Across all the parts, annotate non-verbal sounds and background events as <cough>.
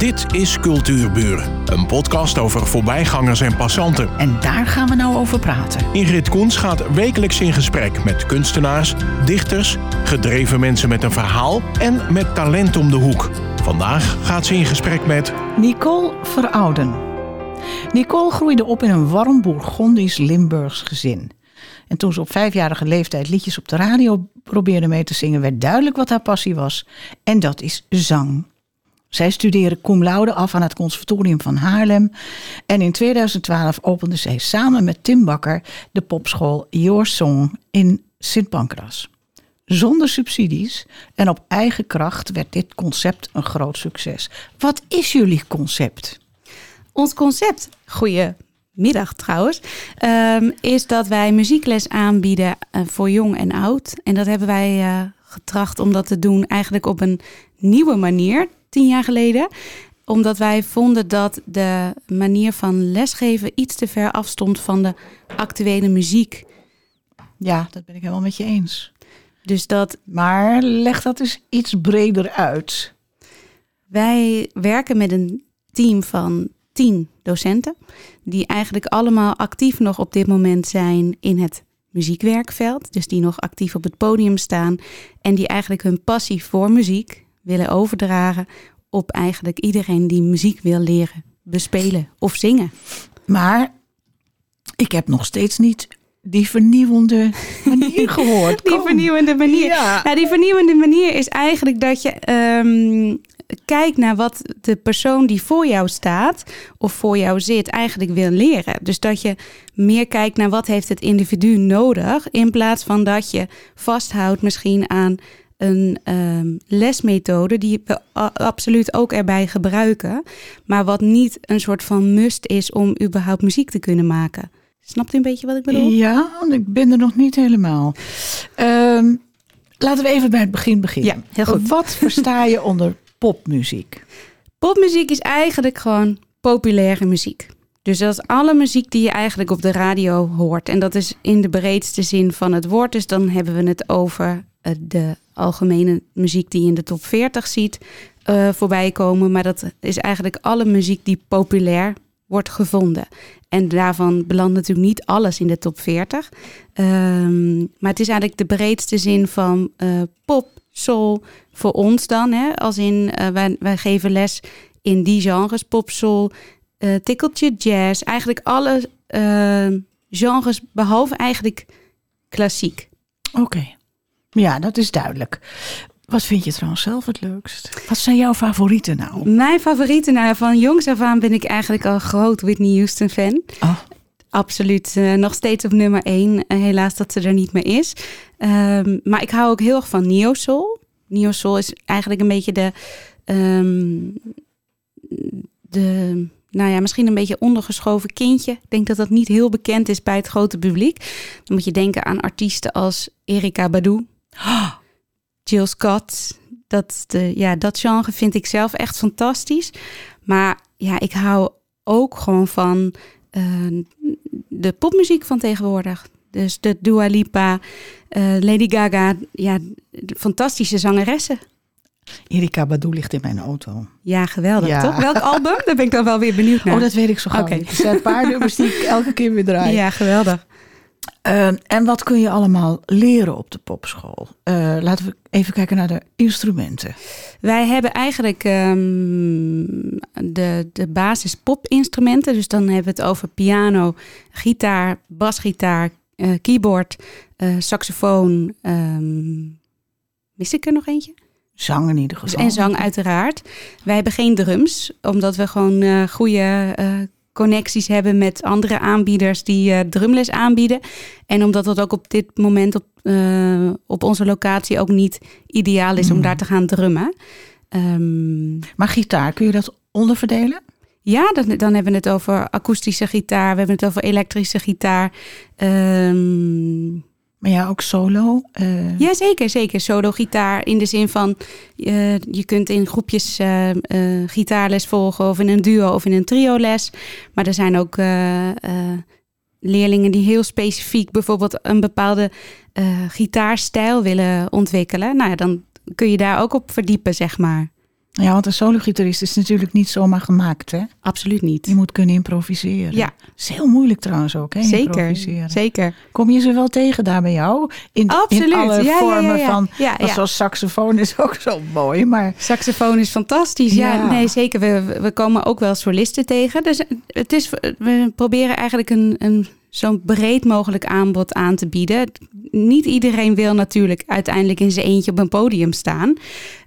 Dit is Cultuurburen, een podcast over voorbijgangers en passanten. En daar gaan we nou over praten. Ingrid Koens gaat wekelijks in gesprek met kunstenaars, dichters, gedreven mensen met een verhaal en met talent om de hoek. Vandaag gaat ze in gesprek met Nicole Verouden. Nicole groeide op in een warm Bourgondisch Limburgs gezin. En toen ze op vijfjarige leeftijd liedjes op de radio probeerde mee te zingen, werd duidelijk wat haar passie was. En dat is zang. Zij studeerde cum laude af aan het Conservatorium van Haarlem. En in 2012 opende zij samen met Tim Bakker de popschool Your Song in Sint Pancras. Zonder subsidies en op eigen kracht werd dit concept een groot succes. Wat is jullie concept? Ons concept, goedemiddag trouwens, um, is dat wij muziekles aanbieden uh, voor jong en oud. En dat hebben wij uh, getracht om dat te doen eigenlijk op een nieuwe manier, tien jaar geleden omdat wij vonden dat de manier van lesgeven iets te ver afstond van de actuele muziek. Ja, dat ben ik helemaal met je eens. Dus dat... Maar leg dat eens iets breder uit. Wij werken met een team van tien docenten, die eigenlijk allemaal actief nog op dit moment zijn in het muziekwerkveld. Dus die nog actief op het podium staan en die eigenlijk hun passie voor muziek willen overdragen op eigenlijk iedereen die muziek wil leren bespelen of zingen. Maar ik heb nog steeds niet die vernieuwende manier <laughs> gehoord. die vernieuwende manier. Ja. Nou, die vernieuwende manier is eigenlijk dat je um, kijkt naar wat de persoon die voor jou staat of voor jou zit eigenlijk wil leren. Dus dat je meer kijkt naar wat heeft het individu nodig in plaats van dat je vasthoudt misschien aan een um, lesmethode die we absoluut ook erbij gebruiken, maar wat niet een soort van must is om überhaupt muziek te kunnen maken. Snapt u een beetje wat ik bedoel? Ja, ik ben er nog niet helemaal. Um, laten we even bij het begin beginnen. Ja, heel goed. Wat versta je <laughs> onder popmuziek? Popmuziek is eigenlijk gewoon populaire muziek. Dus dat is alle muziek die je eigenlijk op de radio hoort. En dat is in de breedste zin van het woord. Dus dan hebben we het over de algemene muziek die je in de top 40 ziet uh, voorbij komen. Maar dat is eigenlijk alle muziek die populair wordt gevonden. En daarvan belandt natuurlijk niet alles in de top 40. Um, maar het is eigenlijk de breedste zin van uh, pop, soul, voor ons dan. Hè? Als in, wij, wij geven les in die genres, pop, soul, tikkeltje, jazz. Eigenlijk alle genres, behalve eigenlijk klassiek. Oké. Ja, dat is duidelijk. Wat vind je trouwens zelf het leukst? Wat zijn jouw favorieten nou? Mijn favorieten, nou, van jongs af aan ben ik eigenlijk al groot Whitney Houston fan. Oh. Absoluut, uh, nog steeds op nummer één. Uh, helaas dat ze er niet meer is. Um, maar ik hou ook heel erg van Neo Soul. Neo Soul is eigenlijk een beetje de, um, de nou ja, misschien een beetje ondergeschoven kindje. Ik denk dat dat niet heel bekend is bij het grote publiek. Dan moet je denken aan artiesten als Erika Badu. Oh. <gasps> Jill Scott. Dat, de, ja, dat genre vind ik zelf echt fantastisch. Maar ja, ik hou ook gewoon van uh, de popmuziek van tegenwoordig. Dus de Dua Lipa, uh, Lady Gaga. Ja, fantastische zangeressen. Erika Badu ligt in mijn auto. Ja, geweldig, ja. toch? Welk <laughs> album? Daar ben ik dan wel weer benieuwd naar. Oh, dat weet ik zo gauw okay. niet. Er zijn een paar nummers die ik elke keer weer draai. Ja, geweldig. Uh, en wat kun je allemaal leren op de popschool? Uh, laten we even kijken naar de instrumenten. Wij hebben eigenlijk um, de, de basis popinstrumenten. Dus dan hebben we het over piano, gitaar, basgitaar, uh, keyboard, saxofoon. Um, mis ik er nog eentje? Zang in ieder geval. En zang uiteraard. Wij hebben geen drums, omdat we gewoon goede connecties hebben met andere aanbieders die uh, drumles aanbieden. En omdat dat ook op dit moment op, uh, op onze locatie ook niet ideaal is mm. om daar te gaan drummen. Um, maar gitaar, kun je dat onderverdelen? Ja, dan, dan hebben we het over akoestische gitaar, we hebben het over elektrische gitaar. Um, maar ja, ook solo? Uh... Ja, zeker, zeker. Solo-gitaar in de zin van uh, je kunt in groepjes uh, gitaarles volgen of in een duo of in een trio-les. Maar er zijn ook leerlingen die heel specifiek bijvoorbeeld een bepaalde gitaarstijl willen ontwikkelen. Nou ja, dan kun je daar ook op verdiepen, zeg maar. Ja, want een solo-gitarist is natuurlijk niet zomaar gemaakt, hè? Absoluut niet. Je moet kunnen improviseren. Ja. is heel moeilijk trouwens ook, hè? Zeker, Improviseren. zeker. Kom je ze wel tegen daar bij jou? In, Absoluut. in alle Ja, vormen ja, van, zoals saxofoon is ook zo mooi, maar... Saxofoon is fantastisch. Ja, Ja. nee, zeker. We, we komen ook wel solisten tegen. Dus het is, we proberen eigenlijk een, een zo'n breed mogelijk aanbod aan te bieden. Niet iedereen wil natuurlijk uiteindelijk in zijn eentje op een podium staan.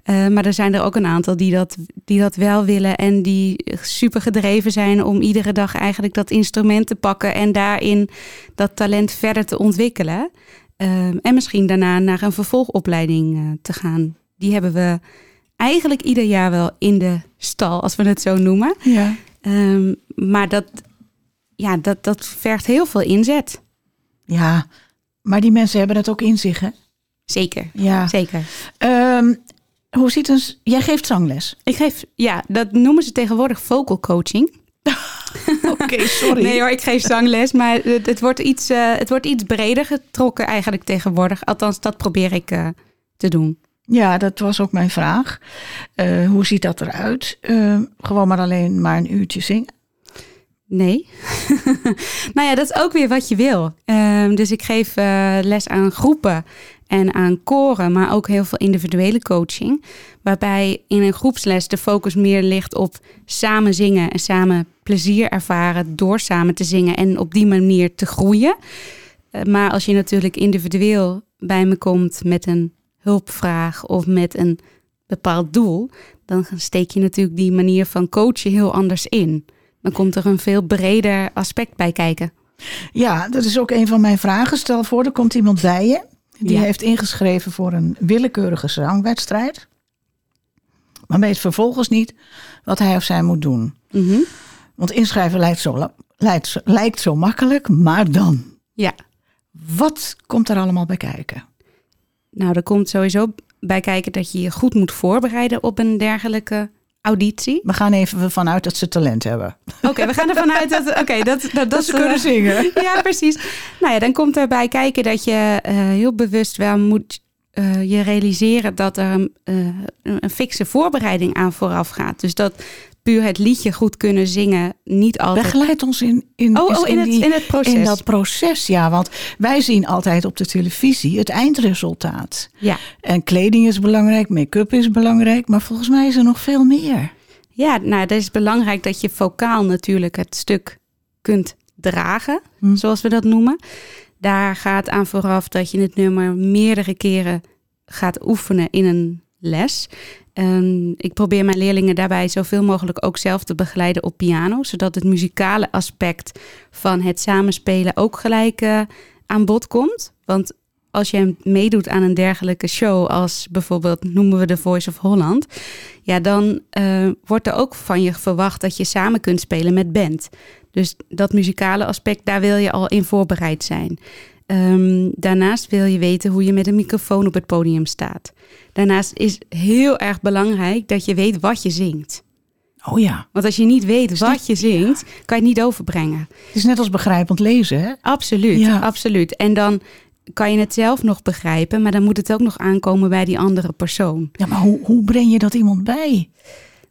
Eh, maar er zijn er ook een aantal die dat, die dat wel willen en die super gedreven zijn om iedere dag eigenlijk dat instrument te pakken en daarin dat talent verder te ontwikkelen. Eh, en misschien daarna naar een vervolgopleiding eh, te gaan. Die hebben we eigenlijk ieder jaar wel in de stal, als we het zo noemen. Ja. Ehm, maar dat, ja, dat, dat vergt heel veel inzet. ja, maar die mensen hebben het ook in zich, hè? Zeker, Ja. zeker. Ehm, hoe ziet een... Jij geeft zangles. Ik geef, ja, dat noemen ze tegenwoordig vocal coaching. <laughs> Oké, sorry. Nee hoor, ik geef zangles, maar het, het, wordt iets, eh, het wordt iets breder getrokken eigenlijk tegenwoordig. Althans, dat probeer ik eh, te doen. Ja, dat was ook mijn vraag. Eh, hoe ziet dat eruit? Eh, gewoon maar alleen maar een uurtje zingen? Nee. <laughs> nou ja, dat is ook weer wat je wil. Ehm, dus ik geef eh, les aan groepen en aan koren, maar ook heel veel individuele coaching. Waarbij in een groepsles de focus meer ligt op samen zingen en samen plezier ervaren door samen te zingen en op die manier te groeien. Eh, maar als je natuurlijk individueel bij me komt met een hulpvraag of met een bepaald doel, dan steek je natuurlijk die manier van coachen heel anders in. Dan komt er een veel breder aspect bij kijken. Ja, dat is ook een van mijn vragen. Stel voor, er komt iemand bij je. Die Ja. heeft ingeschreven voor een willekeurige zangwedstrijd. Maar weet vervolgens niet wat hij of zij moet doen. Mhm. Want inschrijven lijkt zo, lijkt, zo- lijkt zo makkelijk, maar dan. Ja, Wat komt er allemaal bij kijken? nou, er komt sowieso bij kijken dat je je goed moet voorbereiden op een dergelijke auditie. We gaan even vanuit dat ze talent hebben. Oké, we gaan ervan uit dat, <laughs> oké, dat, dat, dat, ze kunnen zingen. <laughs> Ja, precies. Nou ja, dan komt erbij kijken dat je eh, heel bewust wel moet eh, je realiseren dat er een, eh, een fikse voorbereiding aan vooraf gaat. Dus dat puur het liedje goed kunnen zingen niet altijd... Begeleid ons in, in, Oh, oh in, het, die- in het proces. in dat proces, ja. Want wij zien altijd op de televisie het eindresultaat. Ja. En kleding is belangrijk, make-up is belangrijk, maar volgens mij is er nog veel meer. Ja, nou, het is belangrijk dat je vocaal natuurlijk het stuk kunt dragen, Hm. zoals we dat noemen. Daar gaat aan vooraf dat je het nummer meerdere keren gaat oefenen in een les. Ehm, ik probeer mijn leerlingen daarbij zoveel mogelijk ook zelf te begeleiden op piano, zodat het muzikale aspect van het samenspelen ook gelijk eh, aan bod komt. Want als je meedoet aan een dergelijke show als bijvoorbeeld noemen we de Voice of Holland, ja, dan eh, wordt er ook van je verwacht dat je samen kunt spelen met band. Dus dat muzikale aspect, daar wil je al in voorbereid zijn. Ehm, daarnaast wil je weten hoe je met een microfoon op het podium staat. Daarnaast is heel erg belangrijk dat je weet wat je zingt. Oh ja, Want als je niet weet wat je zingt, kan je het niet overbrengen. het is net als begrijpend lezen, hè? Absoluut, Ja. absoluut. En dan kan je het zelf nog begrijpen, maar dan moet het ook nog aankomen bij die andere persoon. Ja, maar hoe, hoe breng je dat iemand bij?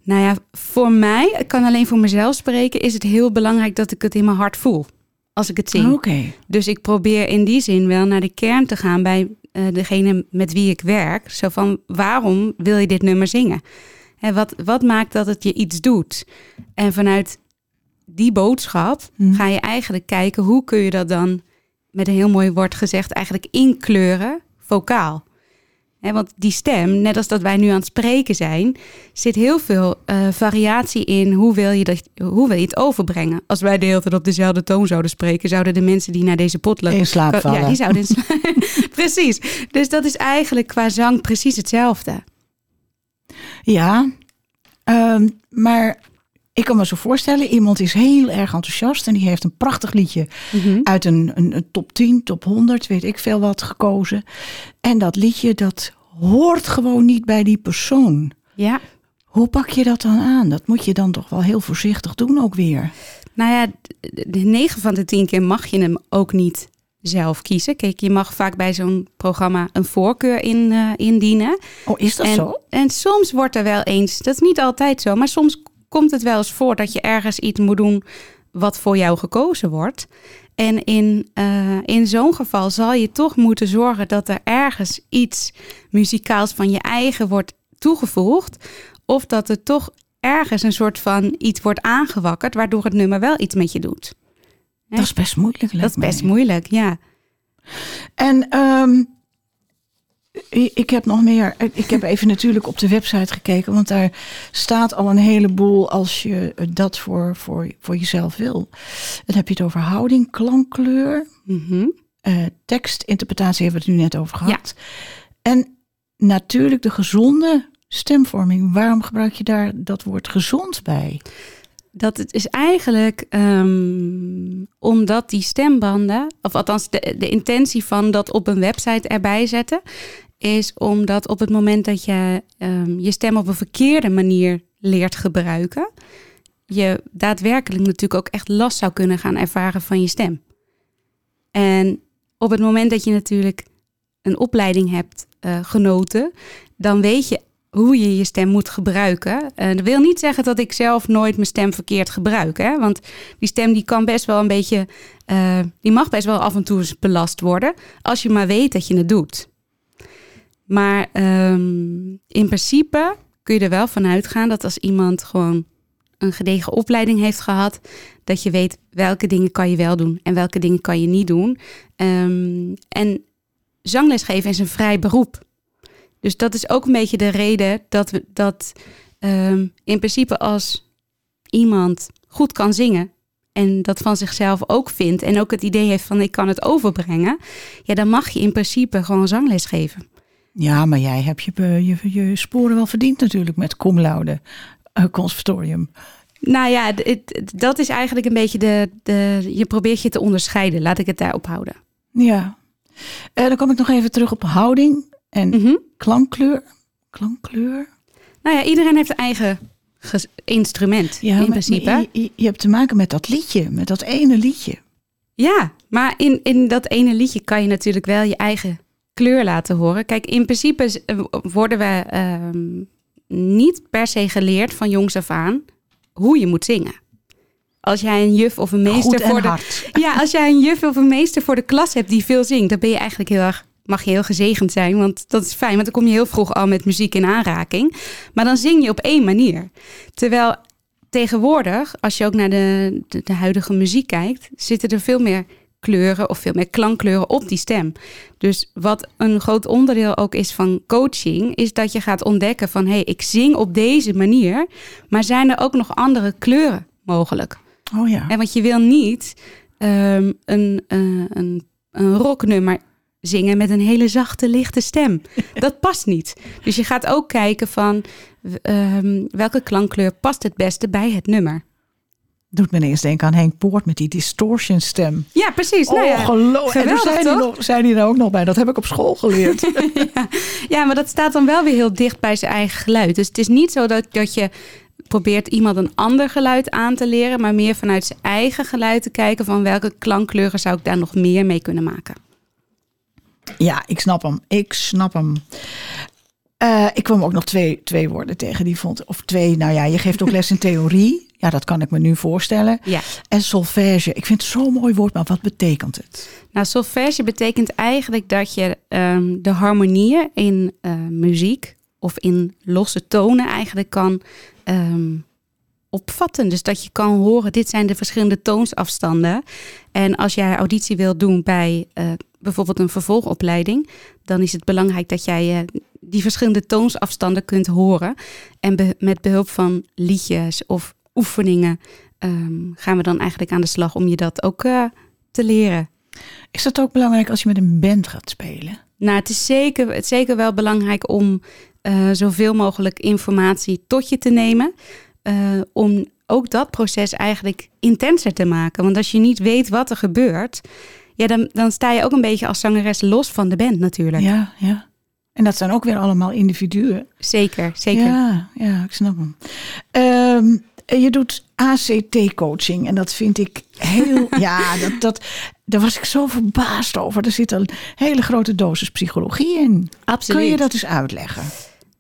Nou ja, voor mij, ik kan alleen voor mezelf spreken, is het heel belangrijk dat ik het in mijn hart voel. Als ik het zing. Oké. Dus ik probeer in die zin wel naar de kern te gaan bij eh, degene met wie ik werk. Zo van, waarom wil je dit nummer zingen? Hè, wat, wat maakt dat het je iets doet? En vanuit die boodschap Hm. ga je eigenlijk kijken... hoe kun je dat dan, met een heel mooi woord gezegd... eigenlijk inkleuren, vocaal. Want die stem, net als dat wij nu aan het spreken zijn... zit heel veel eh, variatie in hoe wil, je dat, hoe wil je het overbrengen. Als wij de hele tijd op dezelfde toon zouden spreken... zouden de mensen die naar deze potluck In slaap vallen. ja, die zouden in <laughs> <laughs> Precies. Dus dat is eigenlijk qua zang precies hetzelfde. Ja, ehm, maar ik kan me zo voorstellen, iemand is heel erg enthousiast en die heeft een prachtig liedje uit een, een, een top 10, top 100, weet ik veel wat, gekozen. En dat liedje, dat hoort gewoon niet bij die persoon. Ja. Hoe pak je dat dan aan? Dat moet je dan toch wel heel voorzichtig doen ook weer. Nou ja, de 9 van de 10 keer mag je hem ook niet zelf kiezen. Kijk, je mag vaak bij zo'n programma een voorkeur in, uh, indienen. Oh, is dat en, zo? En soms wordt er wel eens, dat is niet altijd zo, maar soms komt het wel eens voor dat je ergens iets moet doen wat voor jou gekozen wordt. En in, uh, in zo'n geval zal je toch moeten zorgen dat er ergens iets muzikaals van je eigen wordt toegevoegd. Of dat er toch ergens een soort van iets wordt aangewakkerd, waardoor het nummer wel iets met je doet. Dat is best moeilijk. Dat is best moeilijk, ja. En um, ik heb nog meer. Ik heb even natuurlijk op de website gekeken, want daar staat al een heleboel als je dat voor, voor, voor jezelf wil. Dan heb je het over houding, klankkleur, mm -hmm. uh, tekst, interpretatie hebben we het nu net over gehad. Ja. En natuurlijk de gezonde stemvorming. Waarom gebruik je daar dat woord gezond bij? Dat het is eigenlijk um, omdat die stembanden, of althans de, intentie van dat op een website erbij zetten, is omdat op het moment dat je um, je stem op een verkeerde manier leert gebruiken, je daadwerkelijk natuurlijk ook echt last zou kunnen gaan ervaren van je stem. En op het moment dat je natuurlijk een opleiding hebt uh, genoten, dan weet je hoe je je stem moet gebruiken. Uh, dat wil niet zeggen dat ik zelf nooit mijn stem verkeerd gebruik. Hè? Want die stem die kan best wel een beetje, uh, die mag best wel af en toe belast worden. Als je maar weet dat je het doet. Maar um, in principe kun je er wel van uitgaan dat als iemand gewoon een gedegen opleiding heeft gehad, dat je weet welke dingen kan je wel doen en welke dingen kan je niet doen. Um, en zangles geven is een vrij beroep. Dus dat is ook een beetje de reden dat we dat um, in principe als iemand goed kan zingen en dat van zichzelf ook vindt en ook het idee heeft van ik kan het overbrengen, ja, dan mag je in principe gewoon zangles geven. Ja, maar jij hebt je, je, je sporen wel verdiend natuurlijk met cum laude uh, conservatorium. Nou ja, het, dat is eigenlijk een beetje de, de. Je probeert je te onderscheiden. Laat ik het daarop houden. Ja. Uh, dan kom ik nog even terug op houding en mm -hmm. klankkleur. Klankkleur. Nou ja, iedereen heeft een eigen instrument ja, in principe. Je, je, hebt te maken met dat liedje, met dat ene liedje. Ja, maar in, in dat ene liedje kan je natuurlijk wel je eigen kleur laten horen. Kijk, in principe worden we uh, niet per se geleerd van jongs af aan hoe je moet zingen. Als jij een juf of een meester voor de hard. ja, als jij een juf of een meester voor de klas hebt die veel zingt, dan ben je eigenlijk heel erg mag je heel gezegend zijn, want dat is fijn, want dan kom je heel vroeg al met muziek in aanraking. Maar dan zing je op één manier. Terwijl tegenwoordig, als je ook naar de, de, de huidige muziek kijkt, zitten er veel meer kleuren of veel meer klankkleuren op die stem. Dus wat een groot onderdeel ook is van coaching, is dat je gaat ontdekken van hé, hey, ik zing op deze manier, maar zijn er ook nog andere kleuren mogelijk? Oh ja. En want je wil niet um, een, uh, een, een rocknummer zingen met een hele zachte, lichte stem. Dat past niet. Dus je gaat ook kijken van um, welke klankkleur past het beste bij het nummer. Doet me ineens denken aan Henk Poort met die distortion stem. Ja, precies. Oh, nou ja, geloof. En geweldig, zijn die, nog, zijn die er ook nog bij? Dat heb ik op school geleerd. <laughs> ja. ja, maar dat staat dan wel weer heel dicht bij zijn eigen geluid. Dus het is niet zo dat, dat je probeert iemand een ander geluid aan te leren, maar meer vanuit zijn eigen geluid te kijken van welke klankkleuren zou ik daar nog meer mee kunnen maken. Ja, ik snap hem. Ik snap hem. Uh, ik kwam ook nog twee, twee woorden tegen die vond. Of twee, nou ja, je geeft ook les in <laughs> theorie. Ja, dat kan ik me nu voorstellen. Ja. En solfège. Ik vind het zo'n mooi woord, maar wat betekent het? Nou, solfège betekent eigenlijk dat je um, de harmonieën in uh, muziek of in losse tonen eigenlijk kan um, opvatten. Dus dat je kan horen, dit zijn de verschillende toonsafstanden. En als jij auditie wilt doen bij uh, bijvoorbeeld een vervolgopleiding, dan is het belangrijk dat jij uh, die verschillende toonsafstanden kunt horen. En be met behulp van liedjes of oefeningen um, gaan we dan eigenlijk aan de slag om je dat ook uh, te leren. Is dat ook belangrijk als je met een band gaat spelen? Nou, het is zeker, het is zeker wel belangrijk om zoveel mogelijk informatie tot je te nemen. Uh, om ook dat proces eigenlijk intenser te maken. Want als je niet weet wat er gebeurt, ja, dan, dan sta je ook een beetje als zangeres los van de band natuurlijk. Ja, ja. En dat zijn ook weer allemaal individuen. Zeker, zeker. Ja, ja ik snap hem. Um, eh, je doet ACT-coaching en dat vind ik heel. <laughs> ja, dat, dat, daar was ik zo verbaasd over. Er zit een hele grote dosis psychologie in. Absoluut. Kun je dat eens uitleggen?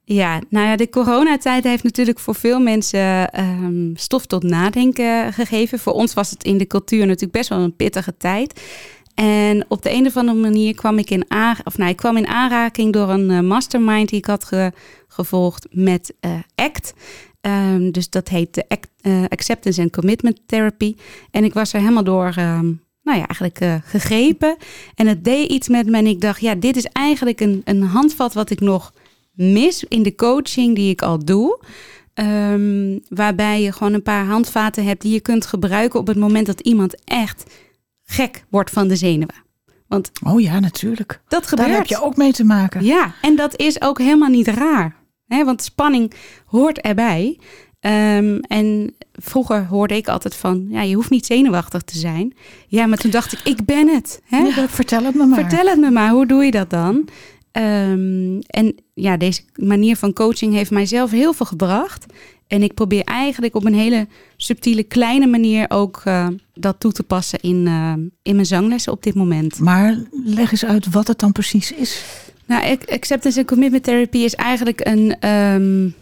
Ja, nou ja, de coronatijd heeft natuurlijk voor veel mensen ehm, stof tot nadenken gegeven. Voor ons was het in de cultuur natuurlijk best wel een pittige tijd. En op de een of andere manier kwam ik in, of nou, ik kwam in aanraking door een eh, mastermind die ik had gevolgd met uh, ACT. Ehm, dus dat heet de uh, Acceptance and Commitment Therapy. En ik was er helemaal door, um, nou ja, eigenlijk gegrepen. En het deed iets met me en ik dacht, ja, dit is eigenlijk een, een handvat wat ik nog mis in de coaching die ik al doe. Um, waarbij je gewoon een paar handvaten hebt die je kunt gebruiken op het moment dat iemand echt gek wordt van de zenuwen. Want oh ja, natuurlijk. Dat gebeurt. Daar heb je ook mee te maken. Ja, en dat is ook helemaal niet raar. Hè? Want spanning hoort erbij. Um, en vroeger hoorde ik altijd van, ja, je hoeft niet zenuwachtig te zijn. Ja, maar toen dacht ik, ik ben het. Hè? Ja, vertel het me maar. Vertel het me maar, hoe doe je dat dan? Um, en ja, deze manier van coaching heeft mijzelf heel veel gebracht. En ik probeer eigenlijk op een hele subtiele, kleine manier ook uh, dat toe te passen in, uh, in mijn zanglessen op dit moment. Maar leg eens uit wat het dan precies is. Nou, acceptance en commitment therapy is eigenlijk een, um,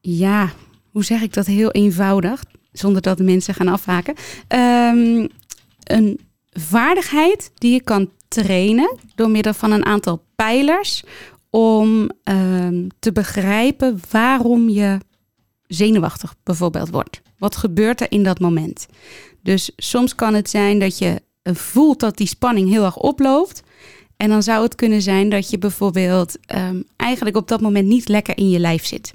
ja, hoe zeg ik dat heel eenvoudig, zonder dat de mensen gaan afhaken. Um, een vaardigheid die je kan trainen door middel van een aantal pijlers om um, te begrijpen waarom je zenuwachtig bijvoorbeeld wordt. Wat gebeurt er in dat moment? Dus soms kan het zijn dat je voelt dat die spanning heel erg oploopt. En dan zou het kunnen zijn dat je bijvoorbeeld um, eigenlijk op dat moment niet lekker in je lijf zit.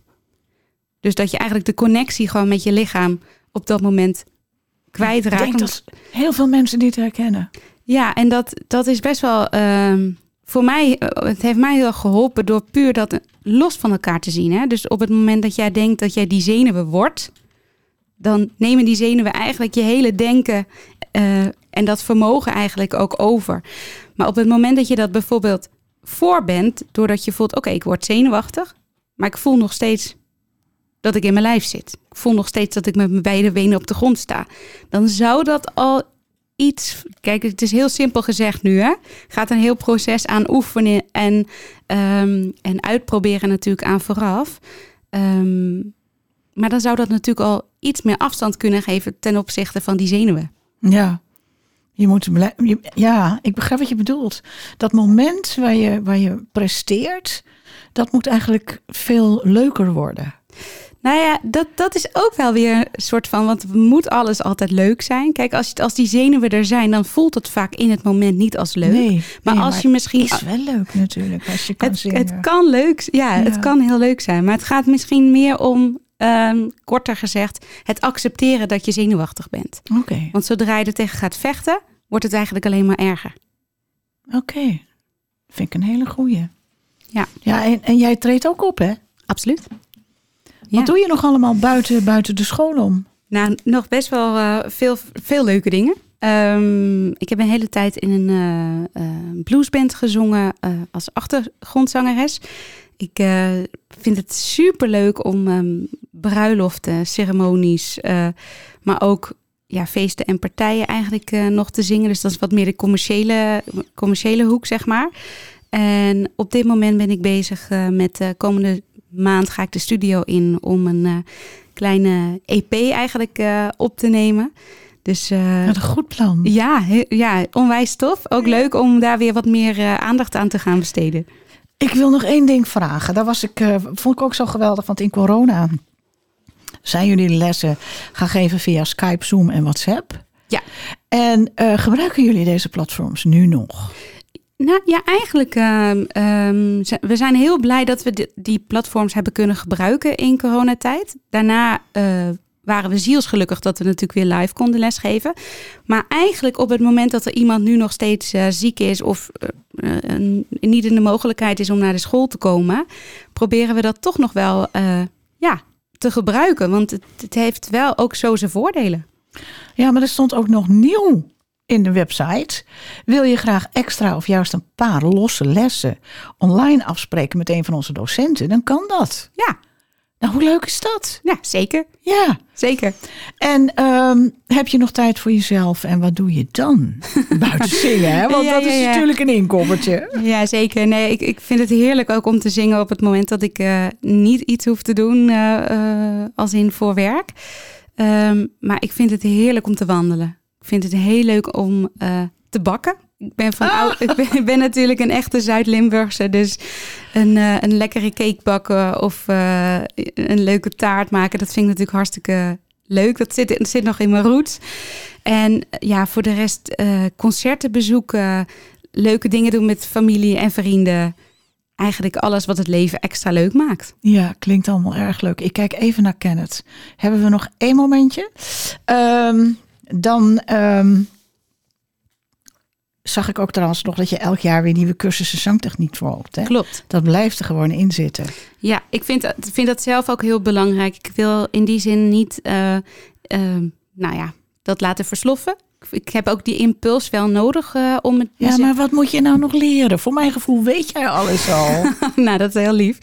Dus dat je eigenlijk de connectie gewoon met je lichaam op dat moment kwijtraakt. Ik denk dat heel veel mensen dit herkennen. Ja, en dat, dat is best wel. Um, voor mij, eh, het heeft mij heel erg geholpen door puur dat los van elkaar te zien. Hè? Dus op het moment dat jij denkt dat jij die zenuwen wordt, dan nemen die zenuwen eigenlijk je hele denken uh, en dat vermogen eigenlijk ook over. Maar op het moment dat je dat bijvoorbeeld voor bent, doordat je voelt, oké, okay, ik word zenuwachtig, maar ik voel nog steeds dat ik in mijn lijf zit. Ik voel nog steeds dat ik met mijn beide benen op de grond sta. Dan zou dat al iets. Kijk, het is heel simpel gezegd nu. Hè? Gaat een heel proces aan oefenen en, um, en uitproberen natuurlijk aan vooraf. Um, maar dan zou dat natuurlijk al iets meer afstand kunnen geven ten opzichte van die zenuwen. Ja. Je moet, ja, ik begrijp wat je bedoelt. Dat moment waar je, waar je presteert, dat moet eigenlijk veel leuker worden. Nou ja, dat, dat is ook wel weer een soort van, want moet alles altijd leuk zijn. Kijk, als, als die zenuwen er zijn, dan voelt het vaak in het moment niet als leuk. Nee, maar nee, als maar je misschien. Het is wel leuk natuurlijk, als je kan het, zingen. Het kan leuk, ja, ja, het kan heel leuk zijn. Maar het gaat misschien meer om, um, korter gezegd, het accepteren dat je zenuwachtig bent. Oké. Okay. Want zodra je er tegen gaat vechten, wordt het eigenlijk alleen maar erger. Oké, okay. vind ik een hele goeie. Ja. Ja, en, en jij treedt ook op, hè? Absoluut. Wat doe je nog allemaal buiten, buiten de school om? Nou, nog best wel uh, veel, veel leuke dingen. Um, ik heb een hele tijd in een uh, uh, bluesband gezongen als achtergrondzangeres. Ik vind het super leuk om um, bruiloften, ceremonies, maar ook ja, feesten en partijen eigenlijk nog te zingen. Dus dat is wat meer de commerciële, commerciële hoek, zeg maar. En op dit moment ben ik bezig met de komende maand ga ik de studio in om een uh, kleine EP eigenlijk uh, op te nemen. Dus, uh, Wat een goed plan. Ja, ja onwijs tof. Ook ja. leuk om daar weer wat meer aandacht aan te gaan besteden. Ik wil nog één ding vragen. Daar was ik, vond ik ook zo geweldig, want in corona zijn jullie lessen gaan geven via Skype, Zoom en WhatsApp. Ja. En gebruiken jullie deze platforms nu nog? Nou ja, eigenlijk. Uh, we zijn heel blij dat we die, platforms hebben kunnen gebruiken in coronatijd. Daarna uh, waren we zielsgelukkig dat we natuurlijk weer live konden lesgeven. Maar eigenlijk op het moment dat er iemand nu nog steeds uh, ziek is of niet in de mogelijkheid is om naar de school te komen, proberen we dat toch nog wel ja, te gebruiken. Want het, het heeft wel ook zo zijn voordelen. Ja, maar er stond ook nog nieuw in de website. Wil je graag extra of juist een paar losse lessen online afspreken met een van onze docenten, dan kan dat. Ja. Nou, hoe leuk is dat? Ja, zeker. Ja. Zeker. En ehm, heb je nog tijd voor jezelf en wat doe je dan? <laughs> Buiten zingen, hè? Want Ja, dat ja, is ja. natuurlijk een inkoppertje. Ja, zeker. Nee, ik, ik vind het heerlijk ook om te zingen op het moment dat ik eh, niet iets hoef te doen eh, eh, als in voor werk. Ehm, maar ik vind het heerlijk om te wandelen. Ik vind het heel leuk om eh, te bakken. Ik ben, van Ah. oud, <laughs> ik, ben, natuurlijk een echte Zuid-Limburgse. Dus een, eh, een lekkere cake bakken of eh, een leuke taart maken, dat vind ik natuurlijk hartstikke leuk. Dat zit, dat zit nog in mijn roots. En ja, voor de rest concerten bezoeken, leuke dingen doen met familie en vrienden. Eigenlijk alles wat het leven extra leuk maakt. Ja, klinkt allemaal erg leuk. Ik kijk even naar Kenneth. Hebben we nog één momentje? Ehm, dan ehm, zag ik ook trouwens nog dat je elk jaar weer nieuwe cursussen zangtechniek volgt. Hè? Klopt. Dat blijft er gewoon in zitten. Ja, ik vind, dat- vind dat zelf ook heel belangrijk. Ik wil in die zin niet, eh, eh, nou ja, dat laten versloffen. Ik heb ook die impuls wel nodig eh, om het. Ja, maar wat moet je nou nog leren? Voor mijn gevoel weet jij alles al. <laughs> nou, dat is heel lief.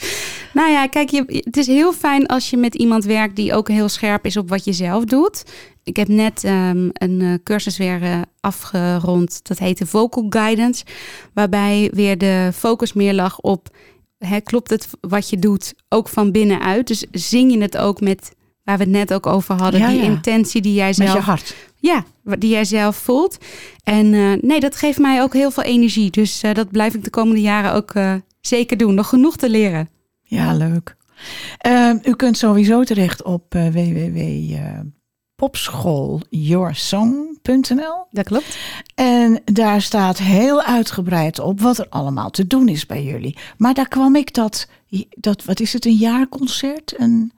Nou ja, kijk, je, het is heel fijn als je met iemand werkt die ook heel scherp is op wat je zelf doet. Ik heb net ehm, een eh, cursus weer eh, afgerond. Dat heette Vocal Guidance. Waarbij weer de focus meer lag op... Hè, klopt het wat je doet ook van binnenuit? Dus zing je het ook met... Waar we het net ook over hadden. Ja, die ja. intentie die jij Met zelf je hart. ja, die jij zelf voelt. En eh, nee, dat geeft mij ook heel veel energie. Dus dat blijf ik de komende jaren ook zeker doen. Nog genoeg te leren. Ja, leuk. Ehm, u kunt sowieso terecht op uh, www.popschoolyoursong.nl Dat klopt. En daar staat heel uitgebreid op wat er allemaal te doen is bij jullie. Maar daar kwam ik dat, dat wat is het, een jaarconcert? Een,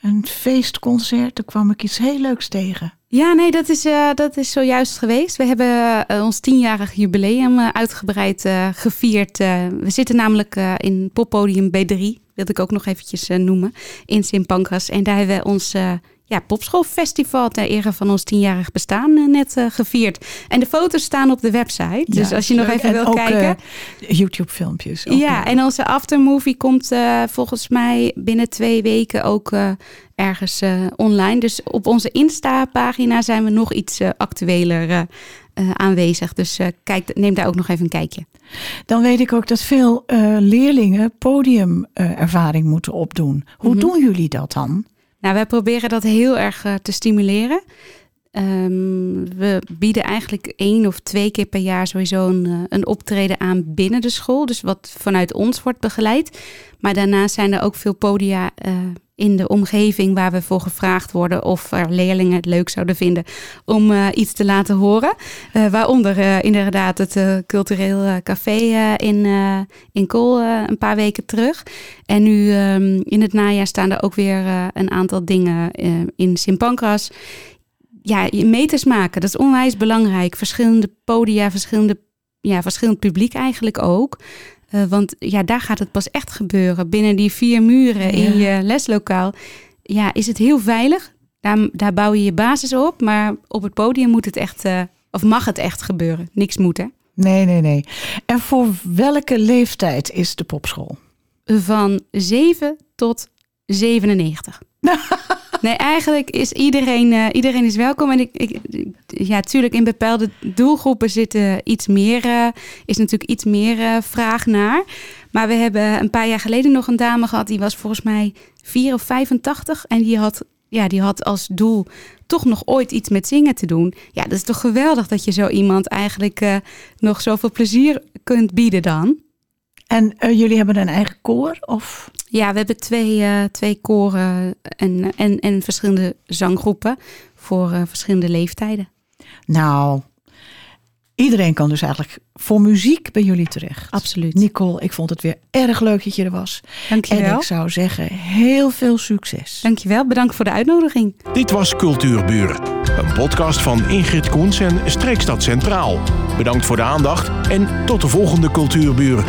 een feestconcert? Daar kwam ik iets heel leuks tegen. Ja, nee, dat is, uh, dat is zojuist geweest. We hebben uh, ons tienjarig jubileum uh, uitgebreid gevierd. eh, we zitten namelijk in poppodium B3, wil ik ook nog eventjes noemen, in Sint Pancras. En daar hebben we ons ja, popschoolfestival ter ere van ons tienjarig bestaan net gevierd. En de foto's staan op de website, dus als je nog leuk. even en wil ook, kijken. YouTube filmpjes. Ja, en onze aftermovie komt volgens mij binnen twee weken ook ergens uh, online. Dus op onze Insta-pagina zijn we nog iets uh, actueler uh, aanwezig. Dus kijk, neem daar ook nog even een kijkje. Dan weet ik ook dat veel leerlingen podiumervaring moeten opdoen. Hoe Mhm. doen jullie dat dan? Nou, wij proberen dat heel erg te stimuleren. Um, we bieden eigenlijk één of twee keer per jaar sowieso een, een optreden aan binnen de school. Dus wat vanuit ons wordt begeleid. Maar daarnaast zijn er ook veel podia uh, in de omgeving waar we voor gevraagd worden of er leerlingen het leuk zouden vinden om uh, iets te laten horen. Uh, waaronder uh, inderdaad het cultureel café in, in Kool een paar weken terug. En nu um, in het najaar staan er ook weer een aantal dingen in Sint Pancras. Ja, meters maken, dat is onwijs belangrijk. Verschillende podia, verschillende, ja, verschillend publiek eigenlijk ook. Uh, want ja, daar gaat het pas echt gebeuren. Binnen die vier muren in Ja. je leslokaal. Ja, is het heel veilig. Daar, daar bouw je je basis op. Maar op het podium moet het echt, uh, of mag het echt gebeuren. Niks moet, hè? Nee, nee, nee. En voor welke leeftijd is de popschool? Van 7 tot 97. <laughs> nee, eigenlijk is iedereen, uh, iedereen is welkom. En ik, ik, ja, natuurlijk in bepaalde doelgroepen zitten iets meer, uh, is natuurlijk iets meer vraag naar. Maar we hebben een paar jaar geleden nog een dame gehad, die was volgens mij 4 of 85. En die had, ja, die had als doel toch nog ooit iets met zingen te doen. Ja, dat is toch geweldig dat je zo iemand eigenlijk nog zoveel plezier kunt bieden dan. En uh, jullie hebben een eigen koor? Of? Ja, we hebben twee, uh, twee koren en, en, en verschillende zanggroepen voor uh, verschillende leeftijden. Nou, iedereen kan dus eigenlijk voor muziek bij jullie terecht. Absoluut. Nicole, ik vond het weer erg leuk dat je er was. Dankjewel. En ik zou zeggen, heel veel succes. Dankjewel, bedankt voor de uitnodiging. Dit was Cultuurburen, een podcast van Ingrid Koens en Streekstad Centraal. Bedankt voor de aandacht en tot de volgende Cultuurburen.